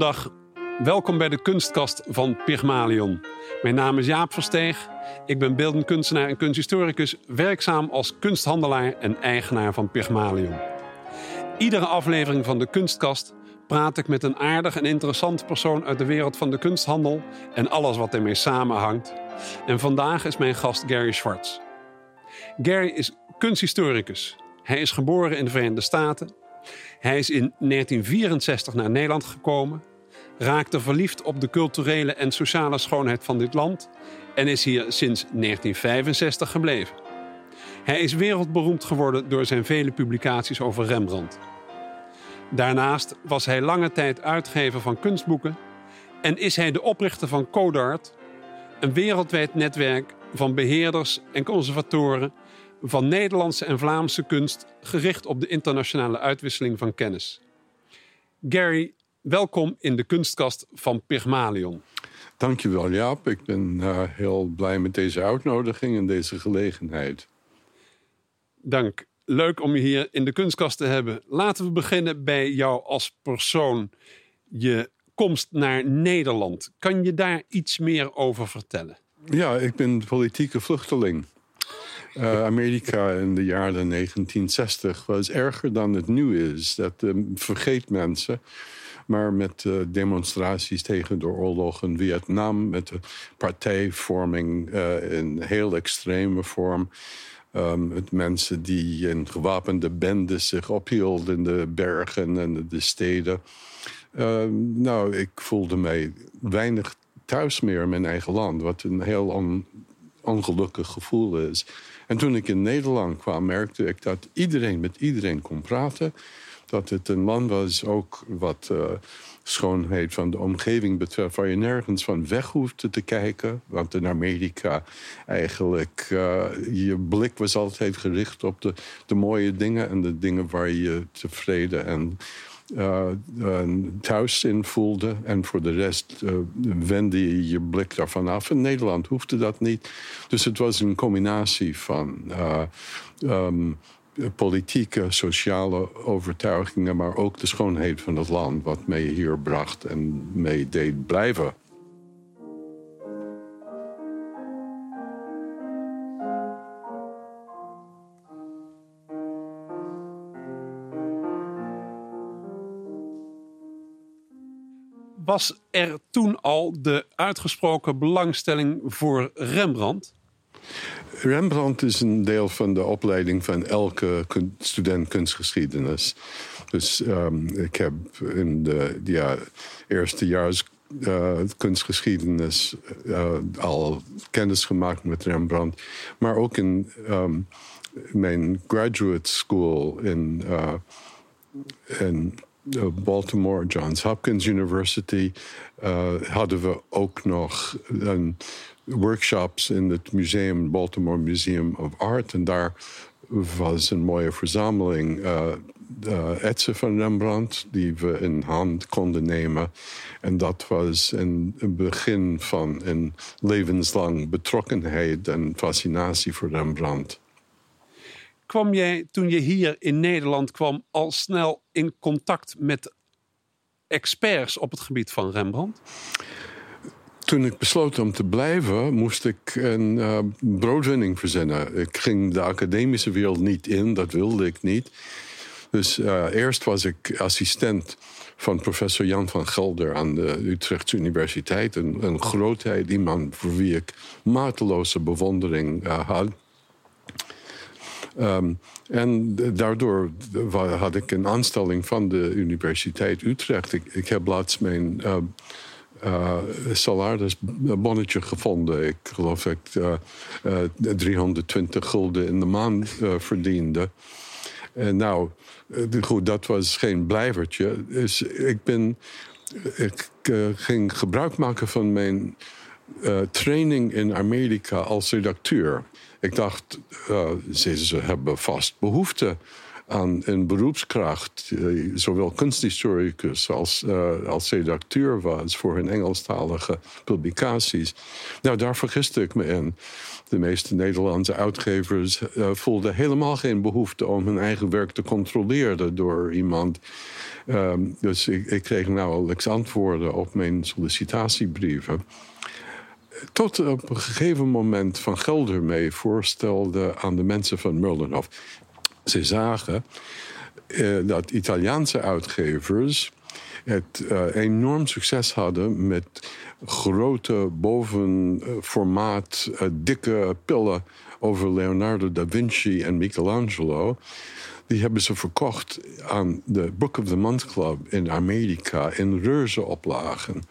Goedendag, welkom bij de kunstkast van Pygmalion. Mijn naam is Jaap Versteeg. Ik ben beeldend kunstenaar en kunsthistoricus, werkzaam als kunsthandelaar en eigenaar van Pygmalion. Iedere aflevering van de kunstkast praat ik met een aardig en interessant persoon uit de wereld van de kunsthandel en alles wat ermee samenhangt. En vandaag is mijn gast Gary Schwartz. Gary is kunsthistoricus. Hij is geboren in de Verenigde Staten. Hij is in 1964 naar Nederland gekomen, raakte verliefd op de culturele en sociale schoonheid van dit land en is hier sinds 1965 gebleven. Hij is wereldberoemd geworden door zijn vele publicaties over Rembrandt. Daarnaast was hij lange tijd uitgever van kunstboeken en is hij de oprichter van Codart, een wereldwijd netwerk van beheerders en conservatoren van Nederlandse en Vlaamse kunst gericht op de internationale uitwisseling van kennis. Gary, welkom in de kunstkast van Pygmalion. Dankjewel Jaap, ik ben uh, heel blij met deze uitnodiging en deze gelegenheid. Dank. Leuk om je hier in de kunstkast te hebben. Laten we beginnen bij jou als persoon. Je komst naar Nederland. Kan je daar iets meer over vertellen? Ja, ik ben politieke vluchteling. Uh, Amerika in de jaren 1960 was erger dan het nu is. Dat uh, vergeet mensen. Maar met uh, demonstraties tegen de oorlog in Vietnam, met de partijvorming in heel extreme vorm. Met mensen die in gewapende bendes zich ophielden in de bergen en de steden. Ehm, nou, ik voelde mij weinig thuis meer in mijn eigen land, wat een heel on, ongelukkig gevoel is. En toen ik in Nederland kwam, merkte ik dat iedereen met iedereen kon praten. Dat het een man was, ook wat uh, schoonheid van de omgeving betreft, waar je nergens van weg hoefde te kijken. Want in Amerika eigenlijk, uh, je blik was altijd gericht op de, de mooie dingen en de dingen waar je tevreden en uh, thuis in voelde. En voor de rest uh, wendde je je blik daarvan af. In Nederland hoefde dat niet. Dus het was een combinatie van um, politieke, sociale overtuigingen, maar ook de schoonheid van het land, wat mij hier bracht en mij deed blijven. was er toen al de uitgesproken belangstelling voor Rembrandt? Rembrandt is een deel van de opleiding van elke student kunstgeschiedenis. Dus um, ik heb in de ja, eerste uh, kunstgeschiedenis uh, al kennis gemaakt met Rembrandt. Maar ook in um, mijn graduate school in, uh, in Baltimore, Johns Hopkins University, hadden we ook nog een workshops in het museum, Baltimore Museum of Art. En daar was een mooie verzameling uh, etsen van Rembrandt die we in hand konden nemen. En dat was een, een begin van een levenslang betrokkenheid en fascinatie voor Rembrandt kwam jij toen je hier in Nederland kwam al snel in contact met experts op het gebied van Rembrandt? Toen ik besloot om te blijven, moest ik een uh, broodwinning verzinnen. Ik ging de academische wereld niet in, dat wilde ik niet. Dus uh, eerst was ik assistent van professor Jan van Gelder aan de Utrechtse Universiteit. Een, een grootheid, iemand voor wie ik mateloze bewondering uh, had. Um, en daardoor had ik een aanstelling van de Universiteit Utrecht. Ik, ik heb laatst mijn uh, uh, salarisbonnetje gevonden. Ik geloof dat ik uh, 320 gulden in de maand verdiende. En nou, goed, dat was geen blijvertje. Dus ik ben. Ik ging gebruik maken van mijn training in Amerika als redacteur. Ik dacht, ze, ze hebben vast behoefte aan een beroepskracht, eh, zowel kunsthistoricus als, uh, als redacteur was voor hun Engelstalige publicaties. Nou, daar vergiste ik me in. De meeste Nederlandse uitgevers uh, voelden helemaal geen behoefte om hun eigen werk te controleren door iemand. Um, dus ik, ik kreeg nauwelijks antwoorden op mijn sollicitatiebrieven. Tot op een gegeven moment Van Gelder mee voorstelde aan de mensen van Merlinhof. Ze zagen uh, dat Italiaanse uitgevers het uh, enorm succes hadden met grote bovenformaat, uh, dikke pillen over Leonardo da Vinci en Michelangelo. Die hebben ze verkocht aan de Book of the Month Club in Amerika in reuze oplagen.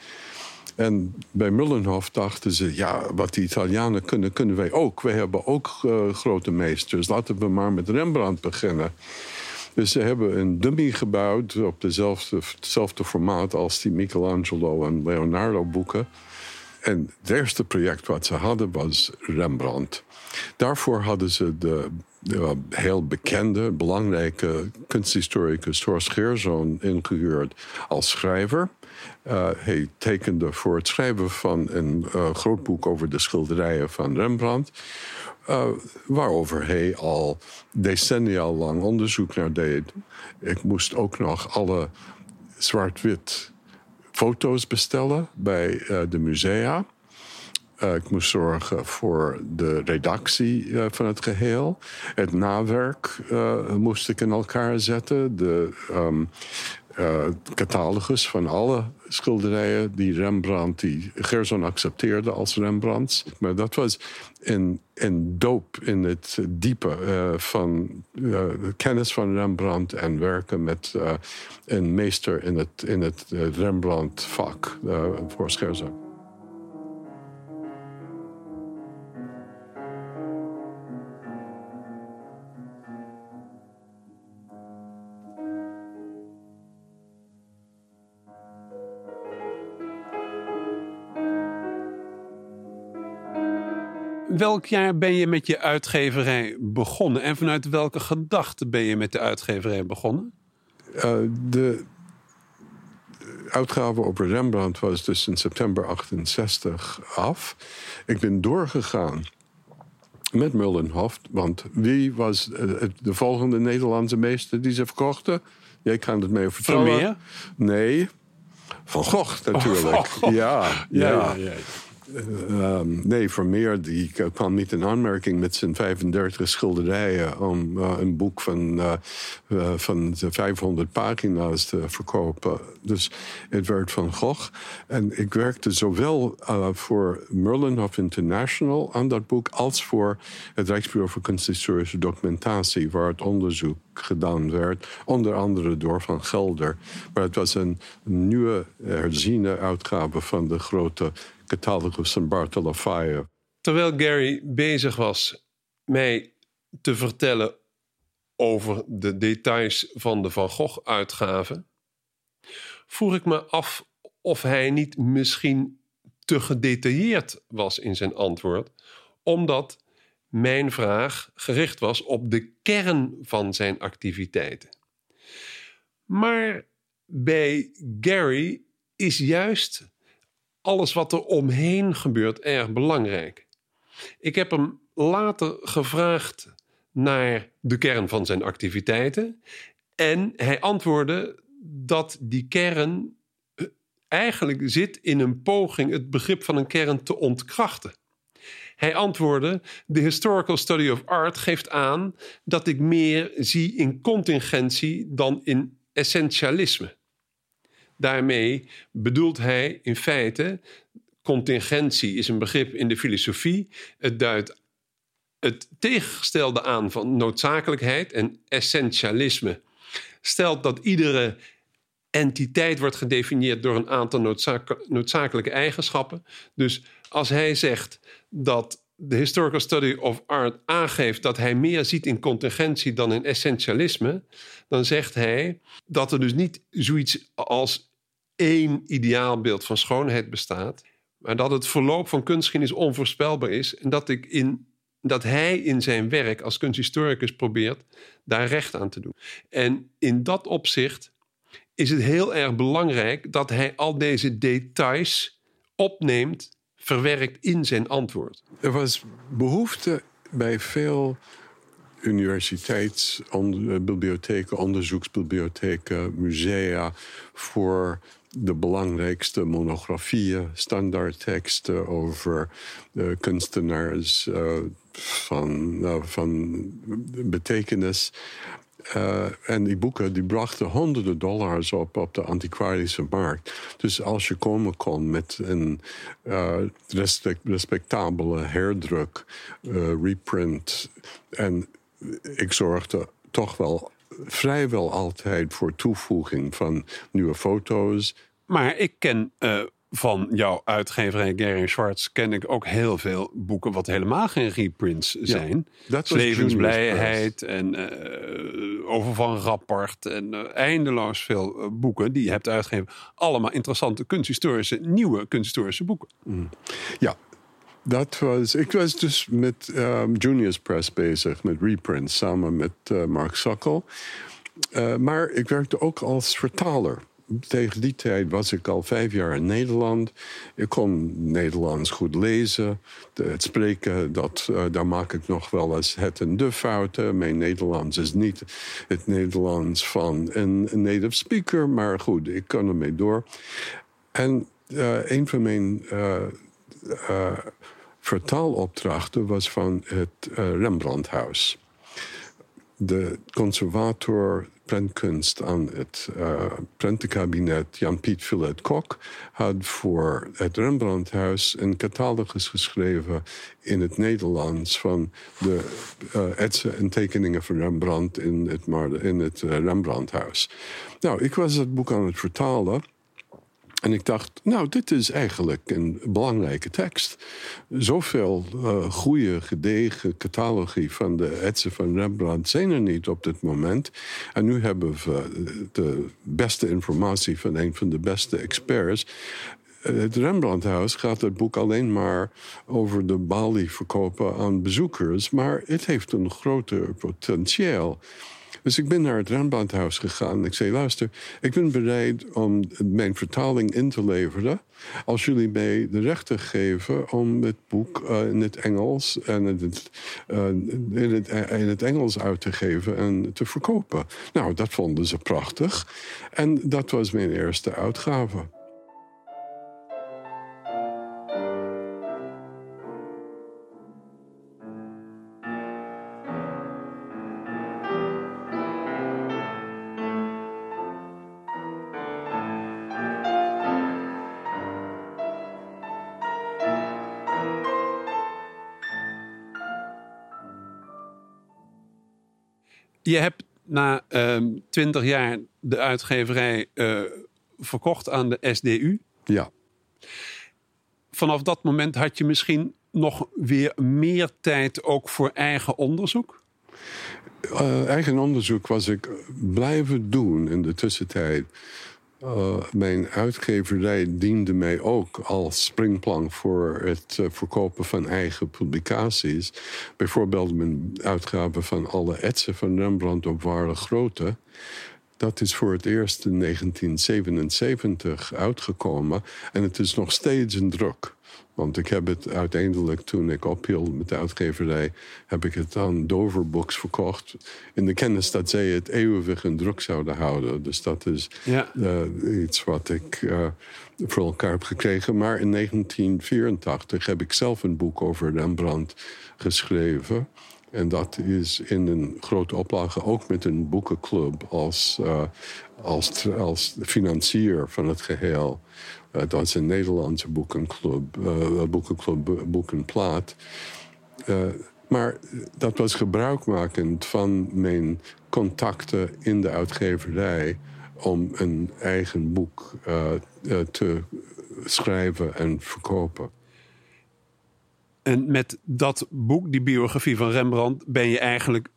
En bij Mullenhof dachten ze, ja, wat de Italianen kunnen, kunnen wij ook. Wij hebben ook uh, grote meesters. Laten we maar met Rembrandt beginnen. Dus ze hebben een dummy gebouwd op dezelfde, hetzelfde formaat als die Michelangelo en Leonardo boeken. En het eerste project wat ze hadden was Rembrandt. Daarvoor hadden ze de, de heel bekende, belangrijke kunsthistoricus Horst Geerzoon ingehuurd als schrijver. Uh, hij tekende voor het schrijven van een uh, groot boek over de schilderijen van Rembrandt. Uh, waarover hij al decennia lang onderzoek naar deed. Ik moest ook nog alle zwart-wit foto's bestellen bij de musea. Ik moest zorgen voor de redactie van het geheel. Het nawerk moest ik in elkaar zetten. De um, catalogus van alle schilderijen die Rembrandt, die Gerson accepteerde als Rembrandts. Maar dat was een, een doop in het diepe van de kennis van Rembrandt en werken met een meester in het, in het Rembrandt-vak voor Gerson. Welk jaar ben je met je uitgeverij begonnen? En vanuit welke gedachte ben je met de uitgeverij begonnen? Uh, de uitgave op Rembrandt was dus in september 68 af. Ik ben doorgegaan met Mullenhof. Want wie was eh, de volgende Nederlandse meester die ze verkochten? Jij kan het mee vertellen. Vermeer? Nee, Van Gogh natuurlijk. Oh, ja. ja, ja. Uh, nee, Vermeer die kwam niet in aanmerking met zijn 35 schilderijen om uh, een boek van, uh, van 500 pagina's te verkopen. Dus het werd van Gogh. En ik werkte zowel voor Merlinhof International aan dat boek als voor het Rijksbureau voor Kunsthistorische Documentatie, waar het onderzoek gedaan werd, onder andere door Van Gelder. Maar het was een nieuwe herziene uitgave van de grote catalogus van Bartolofeo. Terwijl Gary bezig was mij te vertellen over de details van de Van Gogh-uitgave, vroeg ik me af of hij niet misschien te gedetailleerd was in zijn antwoord, omdat mijn vraag gericht was op de kern van zijn activiteiten. Maar bij Gary is juist alles wat er omheen gebeurt erg belangrijk. Ik heb hem later gevraagd naar de kern van zijn activiteiten. En hij antwoordde dat die kern eh, eigenlijk zit in een poging het begrip van een kern te ontkrachten. Hij antwoordde: De historical study of art geeft aan dat ik meer zie in contingentie dan in essentialisme. Daarmee bedoelt hij in feite, contingentie is een begrip in de filosofie. Het duidt het tegengestelde aan van noodzakelijkheid en essentialisme. Stelt dat iedere entiteit wordt gedefinieerd door een aantal noodzakelijke eigenschappen. Dus als hij zegt dat de historical study of art aangeeft dat hij meer ziet in contingentie dan in essentialisme, dan zegt hij dat er dus niet zoiets als één ideaalbeeld van schoonheid bestaat. Maar dat het verloop van kunstgeschiedenis onvoorspelbaar is. En dat ik in dat hij in zijn werk als kunsthistoricus probeert daar recht aan te doen. En in dat opzicht is het heel erg belangrijk dat hij al deze details opneemt, verwerkt in zijn antwoord. Er was behoefte bij veel universiteitsbibliotheken, onderzoeksbibliotheken, musea voor de belangrijkste monografieën, standaardteksten over uh, kunstenaars uh, van, uh, van betekenis. Uh, en die boeken die brachten honderden dollars op op de antiquarische markt. Dus als je komen kon met een respect, respectabele herdruk, uh, reprint. En ik zorgde toch wel vrijwel altijd voor toevoeging van nieuwe foto's. Maar ik ken van jouw uitgeverij Gary Schwartz ken ik ook heel veel boeken wat helemaal geen reprints zijn. Ja, Levensblijheid en uh, over van Rapport en uh, eindeloos veel boeken die je hebt uitgegeven. Allemaal interessante kunsthistorische, nieuwe kunsthistorische boeken. Mm. Ja, dat was, ik was dus met um, Junius Press bezig, met reprints, samen met Mark Sokkel. Maar ik werkte ook als vertaler. Tegen die tijd was ik al vijf jaar in Nederland. Ik kon Nederlands goed lezen. Het spreken, dat, uh, daar maak ik nog wel eens het en de fouten. Mijn Nederlands is niet het Nederlands van een, native speaker. Maar goed, ik kan ermee door. En een van mijn vertaalopdrachten was van het Rembrandthuis. De conservator prentkunst aan het uh, prentenkabinet Jan-Piet Villet Kok had voor het Rembrandthuis een catalogus geschreven in het Nederlands van de uh, etsen en tekeningen van Rembrandt in het, in het Rembrandthuis. Nou, ik was het boek aan het vertalen. En ik dacht, nou, dit is eigenlijk een belangrijke tekst. Zoveel uh, goede, gedegen catalogie van de etsen van Rembrandt zijn er niet op dit moment. En nu hebben we de beste informatie van een van de beste experts. Het Rembrandthuis gaat het boek alleen maar over de balie verkopen aan bezoekers, maar het heeft een groter potentieel. Dus ik ben naar het Rembrandthuis gegaan. Ik zei, luister, ik ben bereid om mijn vertaling in te leveren... als jullie mij de rechten geven om het boek uh, in het Engels... en uh, in, het, in het Engels uit te geven en te verkopen. Nou, dat vonden ze prachtig. En dat was mijn eerste uitgave. Je hebt na ehm, twintig jaar de uitgeverij uh, verkocht aan de SDU. Ja. Vanaf dat moment had je misschien nog weer meer tijd ook voor eigen onderzoek? Uh, eigen onderzoek was ik blijven doen in de tussentijd. Uh, mijn uitgeverij diende mij ook als springplank voor het uh, verkopen van eigen publicaties. Bijvoorbeeld mijn uitgave van alle etsen van Rembrandt op ware grootte. Dat is voor het eerst in 1977 uitgekomen en het is nog steeds een druk. Want ik heb het uiteindelijk, toen ik ophield met de uitgeverij, heb ik het aan Dover Books verkocht. In de kennis dat zij het eeuwig in druk zouden houden. Dus dat is ja. uh, iets wat ik uh, voor elkaar heb gekregen. Maar in 1984 heb ik zelf een boek over Rembrandt geschreven. En dat is in een grote oplage ook met een boekenclub als, uh, als, als financier van het geheel. Uh, dat is een Nederlandse boekenclub, uh, boekenclub Boekenplaat. maar dat was gebruikmakend van mijn contacten in de uitgeverij om een eigen boek te schrijven en verkopen. En met dat boek, die biografie van Rembrandt, ben je eigenlijk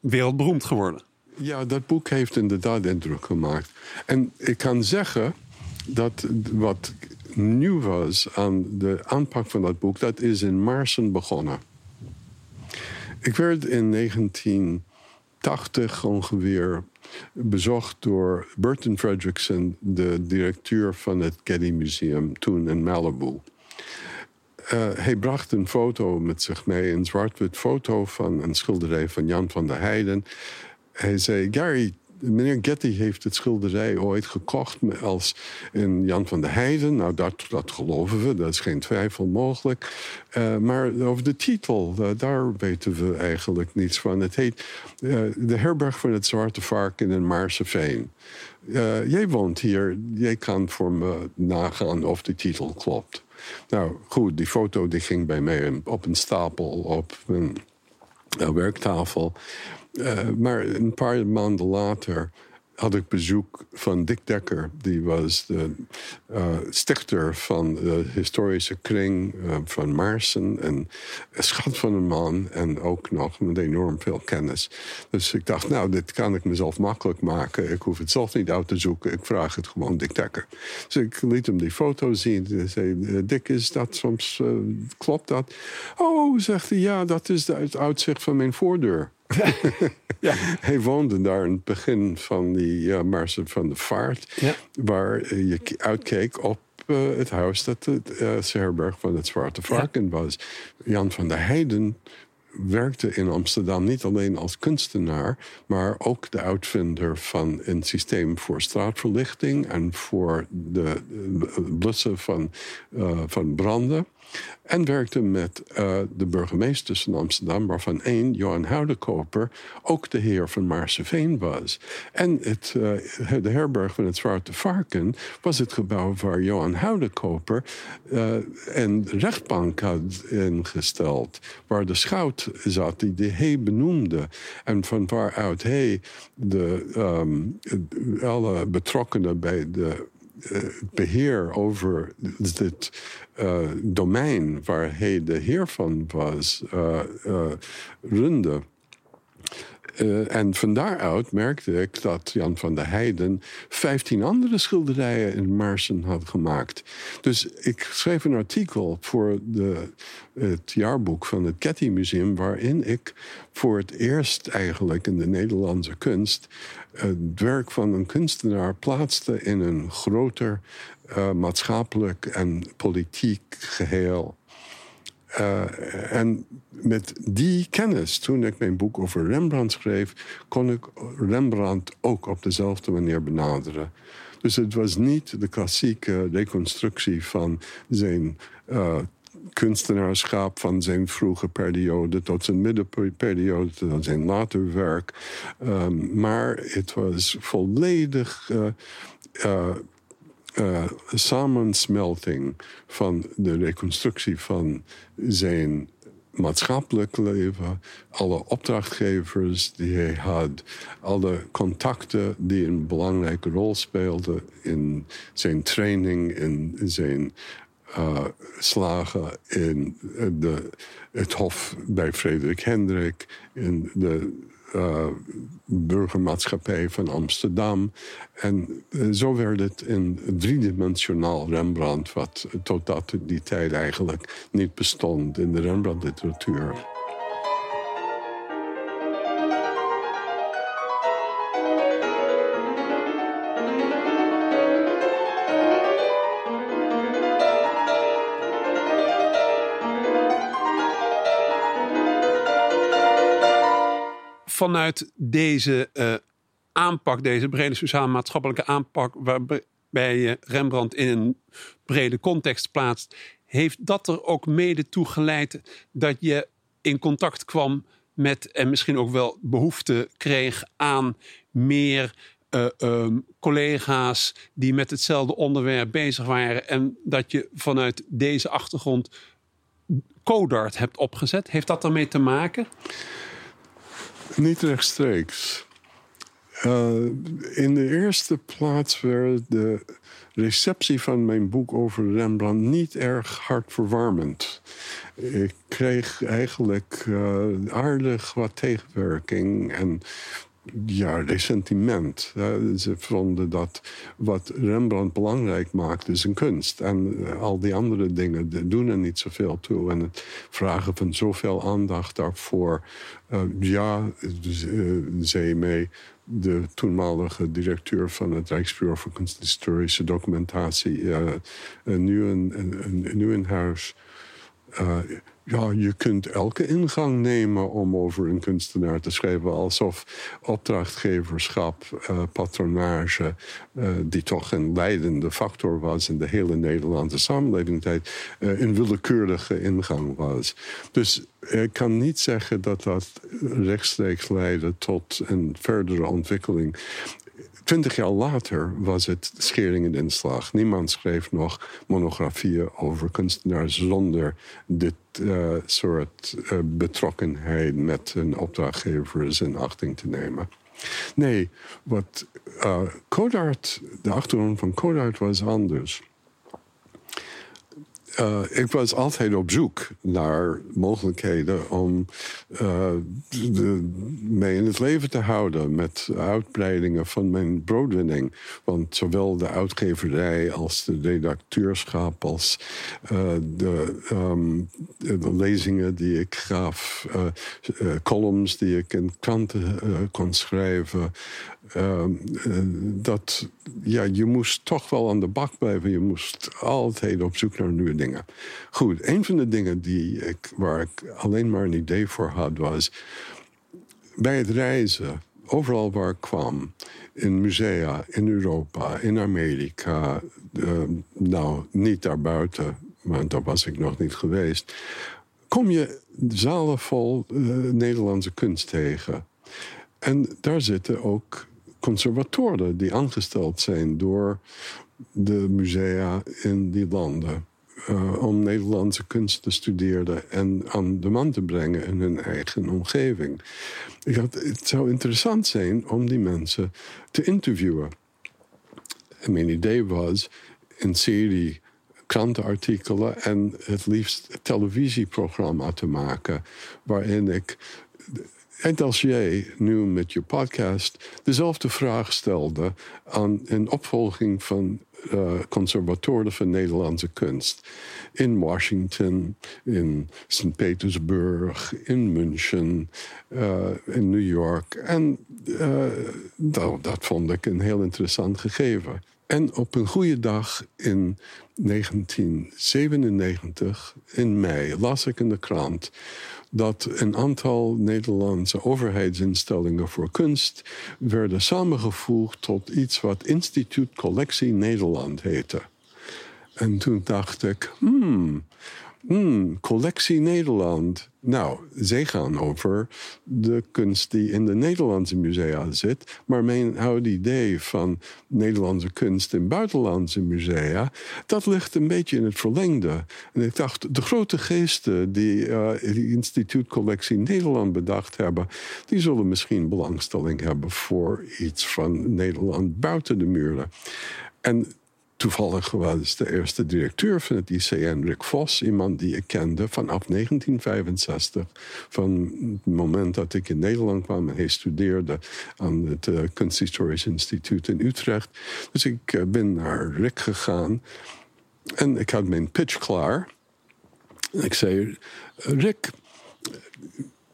wereldberoemd geworden. Ja, dat boek heeft inderdaad indruk gemaakt. En ik kan zeggen dat wat nieuw was aan de aanpak van dat boek, dat is in Marsen begonnen. Ik werd in 1980 ongeveer bezocht door Burton Fredrickson, de directeur van het Getty Museum, toen in Malibu. Uh, hij bracht een foto met zich mee, een zwart-wit foto van een schilderij van Jan van der Heijden. Hij zei: Gary, meneer Getty heeft het schilderij ooit gekocht als in Jan van der Heijden. Nou, dat, dat geloven we, dat is geen twijfel mogelijk. Uh, maar over de titel, uh, daar weten we eigenlijk niets van. Het heet De Herberg van het Zwarte Varken in Maarseveen. jij woont hier, jij kan voor me nagaan of de titel klopt. Nou goed, die foto die ging bij mij op een stapel op mijn werktafel. Uh, maar een paar maanden later had ik bezoek van Dick Dekker. Die was de uh, stichter van de historische kring uh, van Maarsen. En een schat van een man en ook nog met enorm veel kennis. Dus ik dacht, nou, dit kan ik mezelf makkelijk maken. Ik hoef het zelf niet uit te zoeken. Ik vraag het gewoon Dick Dekker. Dus ik liet hem die foto zien. Hij zei, Dick, is dat soms, klopt dat? Oh, zegt hij, ja, dat is het uitzicht van mijn voordeur. Ja. Hij woonde daar in het begin van die uh, Marsen van de Vaart, ja. waar je uitkeek op uh, het huis dat het uh, herberg van het Zwarte Varken ja. was. Jan van der Heijden werkte in Amsterdam niet alleen als kunstenaar, maar ook de uitvinder van een systeem voor straatverlichting en voor de blussen van, van branden. En werkte met uh, de burgemeesters van Amsterdam, waarvan één, Johan Houdekoper, ook de heer van Maarseveen was. En het, uh, de herberg van het Zwarte Varken was het gebouw waar Johan Houdekoper uh, een rechtbank had ingesteld, waar de schout zat die de he benoemde. En van waaruit hij de, um, alle betrokkenen bij de beheer over dit uh, domein waar hij de heer van was, uh, runde. en van daaruit merkte ik dat Jan van der Heijden 15 andere schilderijen in Marsen had gemaakt. Dus ik schreef een artikel voor de, het jaarboek van het Getty Museum, waarin ik voor het eerst eigenlijk in de Nederlandse kunst het werk van een kunstenaar plaatste in een groter uh, maatschappelijk en politiek geheel. Uh, en met die kennis, toen ik mijn boek over Rembrandt schreef, kon ik Rembrandt ook op dezelfde manier benaderen. Dus het was niet de klassieke reconstructie van zijn uh, kunstenaarschap van zijn vroege periode tot zijn middenperiode, tot zijn later werk. Um, maar het was volledig uh, uh, samensmelting van de reconstructie van zijn maatschappelijk leven, alle opdrachtgevers die hij had, alle contacten die een belangrijke rol speelden in zijn training, in zijn uh, slagen in de, het Hof bij Frederik Hendrik, in de uh, burgermaatschappij van Amsterdam. En uh, zo werd het een driedimensionaal Rembrandt, wat tot dat, die tijd eigenlijk niet bestond in de Rembrandt-literatuur. Vanuit deze uh, aanpak, deze brede sociale maatschappelijke aanpak, waarbij je Rembrandt in een brede context plaatst, heeft dat er ook mede toe geleid dat je in contact kwam met en misschien ook wel behoefte kreeg aan meer uh, um, collega's die met hetzelfde onderwerp bezig waren en dat je vanuit deze achtergrond Codart hebt opgezet. Heeft dat ermee te maken? Niet rechtstreeks. Uh, in de eerste plaats werd de receptie van mijn boek over Rembrandt niet erg hartverwarmend. Ik kreeg eigenlijk uh, aardig wat tegenwerking. En ja, ressentiment. Ze vonden dat wat Rembrandt belangrijk maakt, is een kunst. En eh, al die andere dingen doen er niet zoveel toe. En het vragen van zoveel aandacht daarvoor. Uh, ja, zei mee de toenmalige directeur van het Rijksbureau voor Kunsthistorische Documentatie, uh, nu, een, nu in huis. Ja, je kunt elke ingang nemen om over een kunstenaar te schrijven. Alsof opdrachtgeverschap, uh, patronage, uh, die toch een leidende factor was in de hele Nederlandse samenleving, uh, een willekeurige ingang was. Dus ik kan niet zeggen dat dat rechtstreeks leidde tot een verdere ontwikkeling. Twintig jaar later was het schering en inslag. Niemand schreef nog monografieën over kunstenaars zonder dit uh, soort uh, betrokkenheid met hun opdrachtgevers in achting te nemen. Nee, wat uh, de achtergrond van Kodart was anders. Uh, ik was altijd op zoek naar mogelijkheden om uh, mij in het leven te houden met uitbreidingen van mijn broodwinning. Want zowel de uitgeverij als de redacteurschap als uh, de, um, de, lezingen die ik gaf, columns die ik in kranten kon schrijven, Ehm, eh, dat ja, je moest toch wel aan de bak blijven. Je moest altijd op zoek naar nieuwe dingen. Goed, een van de dingen die waar ik alleen maar een idee voor had was. Bij het reizen, overal waar ik kwam, in musea, in Europa, in Amerika, ehm, nou niet daarbuiten, want daar was ik nog niet geweest, kom je zalen vol uh, Nederlandse kunst tegen. En daar zitten ook conservatoren die aangesteld zijn door de musea in die landen. Uh, om Nederlandse kunst te studeren en aan de man te brengen in hun eigen omgeving. Ik dacht, het zou interessant zijn om die mensen te interviewen. En mijn idee was een serie krantenartikelen en het liefst televisieprogramma te maken, waarin ik en als jij nu met je podcast dezelfde vraag stelde aan een opvolging van uh, conservatoren van Nederlandse kunst. In Washington, in St. Petersburg, in München, uh, in New York. En uh, dat, dat vond ik een heel interessant gegeven. En op een goede dag in 1997, in mei, las ik in de krant dat een aantal Nederlandse overheidsinstellingen voor kunst werden samengevoegd tot iets wat Instituut Collectie Nederland heette. En toen dacht ik, hmm, Hmm, collectie Nederland. Nou, zij gaan over de kunst die in de Nederlandse musea zit. Maar mijn oude idee van Nederlandse kunst in buitenlandse musea, dat ligt een beetje in het verlengde. En ik dacht, de grote geesten die uh, die Instituut Collectie Nederland bedacht hebben, die zullen misschien belangstelling hebben voor iets van Nederland buiten de muren. En Toevallig was de eerste directeur van het ICN Rick Vos, iemand die ik kende vanaf 1965. Van het moment dat ik in Nederland kwam en hij studeerde aan het uh, Kunsthistorisch Instituut in Utrecht. Dus ik uh, ben naar Rick gegaan en ik had mijn pitch klaar. En ik zei: Rick,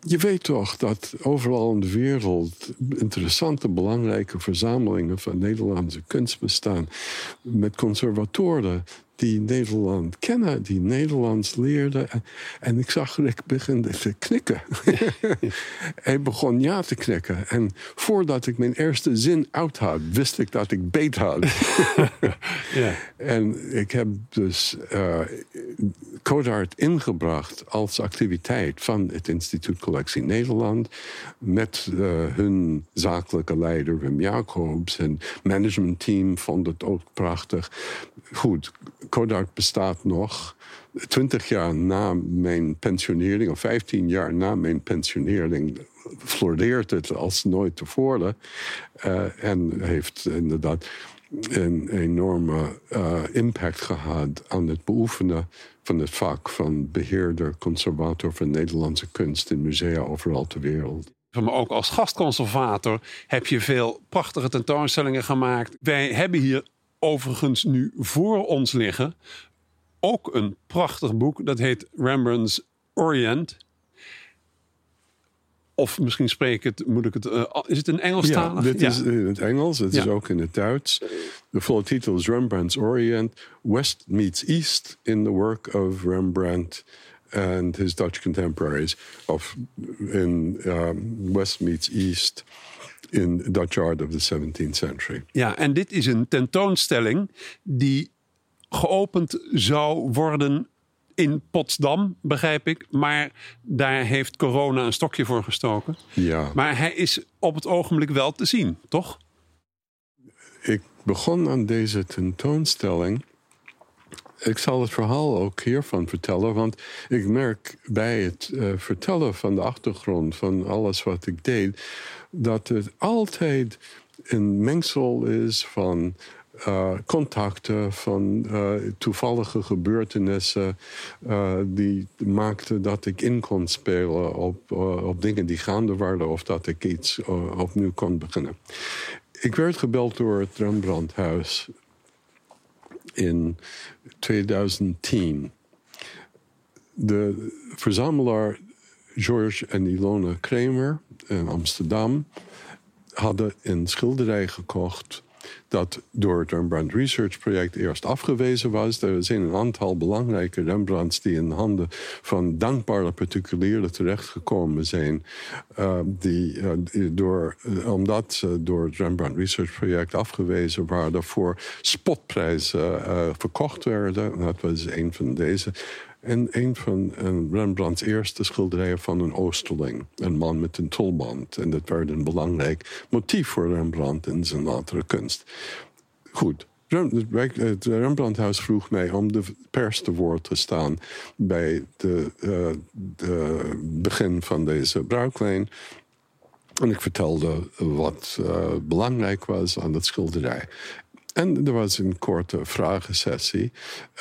je weet toch dat overal in de wereld interessante, belangrijke verzamelingen van Nederlandse kunst bestaan. Met conservatoren die Nederland kennen, die Nederlands leerden. En ik zag Rick beginnen te knikken. Hij begon ja te knikken. En voordat ik mijn eerste zin uit had, wist ik dat ik beet had. ja. En ik heb dus uh, Codart ingebracht als activiteit van het Instituut Collectie Nederland. Met uh, hun zakelijke leider Wim Jacobs en managementteam vond het ook prachtig. Goed, Kodak bestaat nog. Twintig jaar na mijn pensionering, of vijftien jaar na mijn pensionering, floreert het als nooit tevoren. Uh, en heeft inderdaad een enorme uh, impact gehad aan het beoefenen van het vak van beheerder, conservator van Nederlandse kunst in musea overal ter wereld. Maar ook als gastconservator heb je veel prachtige tentoonstellingen gemaakt. Wij hebben hier overigens nu voor ons liggen ook een prachtig boek. Dat heet Rembrandt's Orient. Of misschien spreek ik het, moet ik het, uh, is het een Engelstalig? Ja, dit is in het Engels, het is ook in het Duits. De volle titel is Rembrandt's Orient, West meets East in the work of Rembrandt and his Dutch contemporaries. Of in um, West meets East in Dutch art of the 17th century. Ja, en dit is een tentoonstelling die geopend zou worden in Potsdam, begrijp ik. Maar daar heeft corona een stokje voor gestoken. Ja. Maar hij is op het ogenblik wel te zien, toch? Ik begon aan deze tentoonstelling. Ik zal het verhaal ook hiervan vertellen, want ik merk bij het uh, vertellen van de achtergrond van alles wat ik deed, dat het altijd een mengsel is van uh, contacten, van uh, toevallige gebeurtenissen die maakten dat ik in kon spelen op, op dingen die gaande waren of dat ik iets opnieuw kon beginnen. Ik werd gebeld door het Rembrandthuis in 2010. De verzamelaar George en Ilona Kramer in Amsterdam hadden een schilderij gekocht dat door het Rembrandt Research Project eerst afgewezen was. Er zijn een aantal belangrijke Rembrandts die in handen van dankbare particulieren terechtgekomen zijn. Uh, die, uh, door, uh, omdat ze door het Rembrandt Research Project afgewezen waren, voor spotprijzen verkocht werden. Dat was een van deze. En een van Rembrandts eerste schilderijen van een Oosterling. Een man met een tulband. En dat werd een belangrijk motief voor Rembrandt in zijn latere kunst. Goed, het Rembrandthuis vroeg mij om de pers te woord te staan bij de, uh, de begin van deze bruiklijn. En ik vertelde wat uh, belangrijk was aan het schilderij. En er was een korte vragensessie.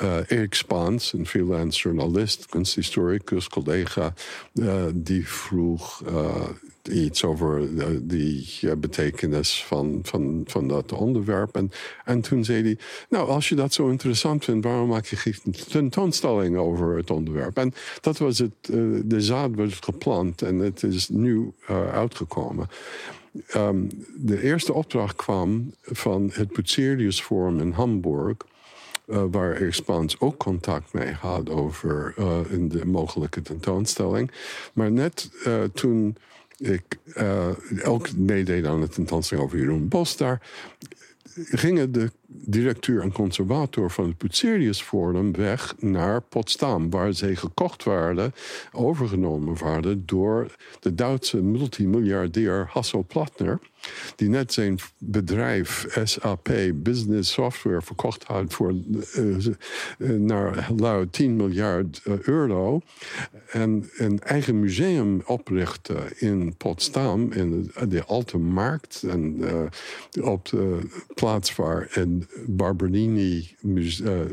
Uh, Erik Spaans, een freelance journalist, kunsthistoricus, collega, uh, die vroeg uh, iets over die betekenis van, van, van dat onderwerp. En, en toen zei hij, nou, als je dat zo interessant vindt, waarom maak je geen tentoonstelling over het onderwerp? En dat was het, de zaad werd geplant en het is nu uitgekomen. Um, de eerste opdracht kwam van het Bucerius Forum in Hamburg. Uh, waar Expans ook contact mee had over uh, in de mogelijke tentoonstelling. Maar net uh, toen ik ook meedeed aan de tentoonstelling over Jeroen Bos daar, gingen de directeur en conservator van het Putzerius Forum weg naar Potsdam, waar zij gekocht werden, overgenomen waren door de Duitse multimiljardair Hasso Plattner die net zijn bedrijf SAP Business Software verkocht had voor uh, naar luid 10 miljard uh, euro. En een eigen museum oprichten in Potsdam, in de, de Alte Markt. En op de plaats waar een Barberini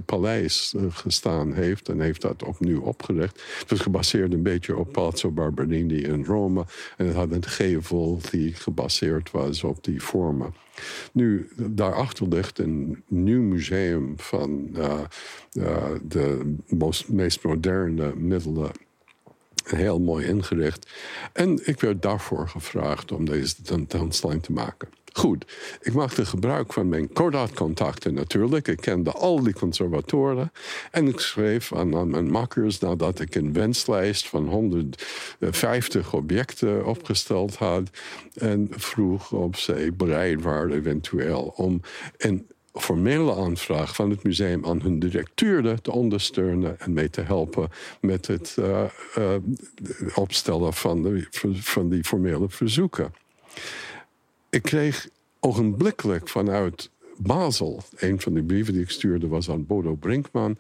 paleis gestaan heeft. En heeft dat opnieuw opgericht. Het was gebaseerd een beetje op Palazzo Barberini in Rome. En het had een gevel die gebaseerd was op die vormen. Nu, daarachter ligt een nieuw museum van uh, de most, meest moderne middelen heel mooi ingericht. En ik werd daarvoor gevraagd om deze tentoonstelling te maken. Goed, ik maakte gebruik van mijn Kodak-contacten natuurlijk. Ik kende al die conservatoren. En ik schreef aan, aan, mijn makkers nadat ik een wenslijst van 150 objecten opgesteld had. En vroeg of zij bereid waren eventueel om een formele aanvraag van het museum aan hun directeur te ondersteunen en mee te helpen met het uh, uh, opstellen van, de, van die formele verzoeken. Ik kreeg ogenblikkelijk vanuit Basel, een van de brieven die ik stuurde was aan Bodo Brinkman.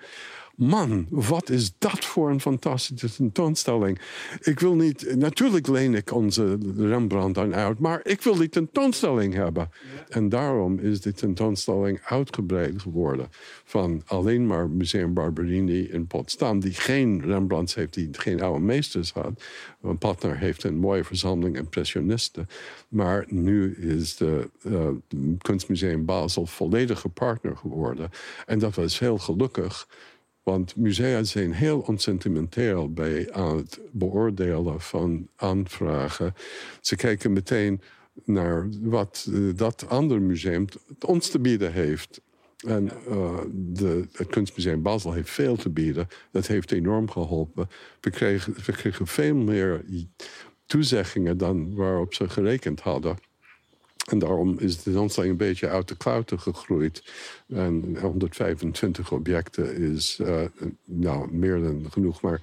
Man, wat is dat voor een fantastische tentoonstelling. Ik wil niet, natuurlijk leen ik onze Rembrandt dan uit, maar ik wil die tentoonstelling hebben. En daarom is die tentoonstelling uitgebreid geworden. Van alleen maar Museum Barberini in Potsdam, die geen Rembrandts heeft, die geen oude meesters had. Want Patner heeft een mooie verzameling impressionisten. Maar nu is de uh, Kunstmuseum Basel volledige partner geworden. En dat was heel gelukkig. Want musea zijn heel onsentimenteel bij aan het beoordelen van aanvragen. Ze kijken meteen naar wat uh, dat andere museum ons te bieden heeft. En uh, de, het Kunstmuseum Basel heeft veel te bieden. Dat heeft enorm geholpen. We kregen, we kregen veel meer toezeggingen dan waarop ze gerekend hadden. En daarom is de tentoonstelling een beetje uit de klauwen gegroeid. En 125 objecten is uh, nou, meer dan genoeg. Maar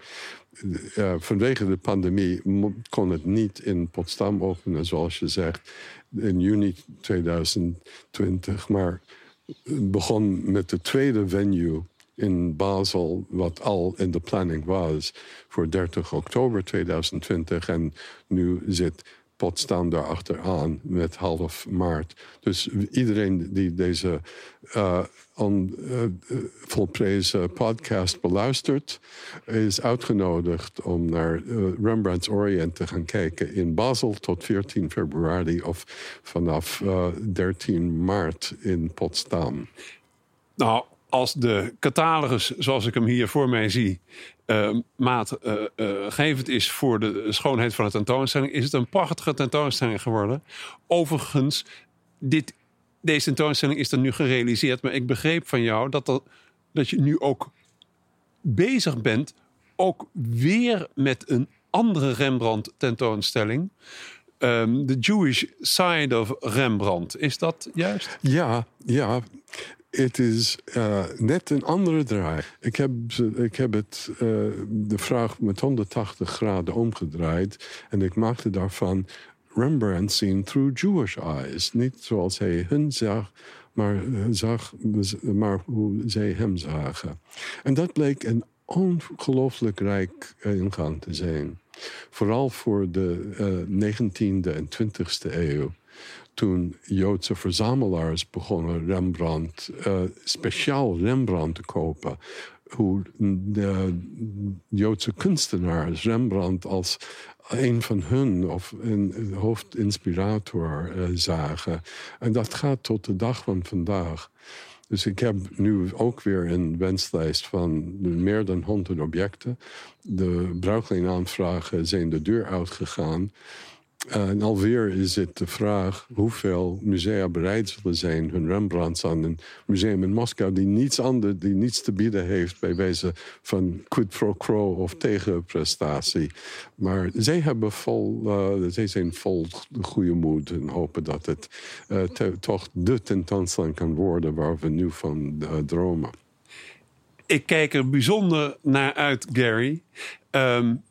uh, vanwege de pandemie kon het niet in Potsdam openen, zoals je zegt, in juni 2020. Maar begon met de tweede venue in Basel, wat al in de planning was voor 30 oktober 2020. En nu zit Potsdam achteraan met half maart. Dus iedereen die deze uh, on, uh, volprezen podcast beluistert, is uitgenodigd om naar Rembrandt's Orient te gaan kijken in Basel tot 14 februari of vanaf 13 maart in Potsdam. Nou, als de catalogus, zoals ik hem hier voor mij zie, uh, maatgevend uh, is voor de schoonheid van de tentoonstelling, is het een prachtige tentoonstelling geworden. Overigens, dit, deze tentoonstelling is er nu gerealiseerd, maar ik begreep van jou dat, dat je nu ook bezig bent, ook weer met een andere Rembrandt tentoonstelling. Um, The Jewish Side of Rembrandt. Is dat juist? Ja, ja het is net een andere draai. Ik heb, ik heb het, uh, de vraag met 180 graden omgedraaid. En ik maakte daarvan Rembrandt zien through Jewish eyes. Niet zoals hij hun zag, maar, eh, zag, maar hoe zij hem zagen. En dat bleek een ongelooflijk rijk ingang te zijn. Vooral voor de uh, 19e en 20e eeuw toen Joodse verzamelaars begonnen Rembrandt, uh, speciaal Rembrandt te kopen. Hoe Joodse kunstenaars Rembrandt als een van hun of een hoofdinspirator uh, zagen. En dat gaat tot de dag van vandaag. Dus ik heb nu ook weer een wenslijst van meer dan 100 objecten. De bruikleenaanvragen zijn de deur uitgegaan. En alweer is het de vraag hoeveel musea bereid zullen zijn hun Rembrandts aan een museum in Moskou die niets anders, die niets te bieden heeft bij wijze van quid pro quo of tegenprestatie. Maar zij hebben vol, uh, zij zijn vol goede moed en hopen dat het uh, toch de tentoonstelling kan worden waar we nu van dromen. Ik kijk er bijzonder naar uit, Gary. Um,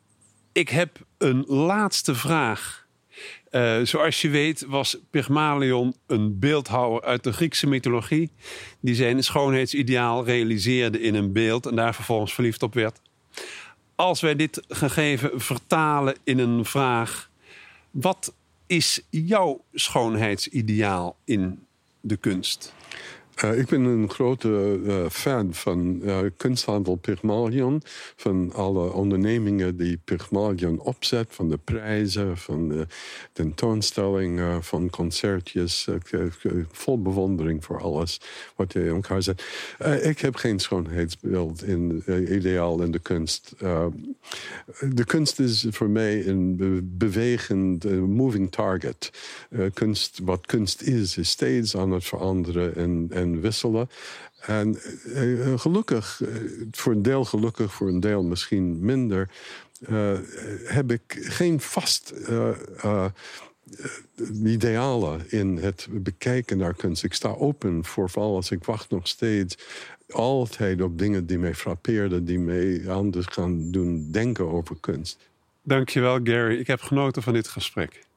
ik heb een laatste vraag uh, zoals je weet was Pygmalion een beeldhouwer uit de Griekse mythologie. Die zijn schoonheidsideaal realiseerde in een beeld en daar vervolgens verliefd op werd. Als wij dit gegeven vertalen in een vraag. Wat is jouw schoonheidsideaal in de kunst? Uh, ik ben een grote uh, fan van uh, kunsthandel Pygmalion. Van alle ondernemingen die Pygmalion opzet. Van de prijzen, van de tentoonstellingen, van concertjes. vol bewondering voor alles wat hij in elkaar zet. ik heb geen schoonheidsbeeld in, ideaal in de kunst. de kunst is voor mij een bewegend, moving target. kunst, wat kunst is, is steeds aan het veranderen en, en wisselen. En uh, gelukkig, uh, voor een deel gelukkig, voor een deel misschien minder, heb ik geen vast idealen in het bekijken naar kunst. Ik sta open voor alles. Ik wacht nog steeds altijd op dingen die mij frappeerden, die mij anders gaan doen denken over kunst. Dankjewel, Gary. Ik heb genoten van dit gesprek.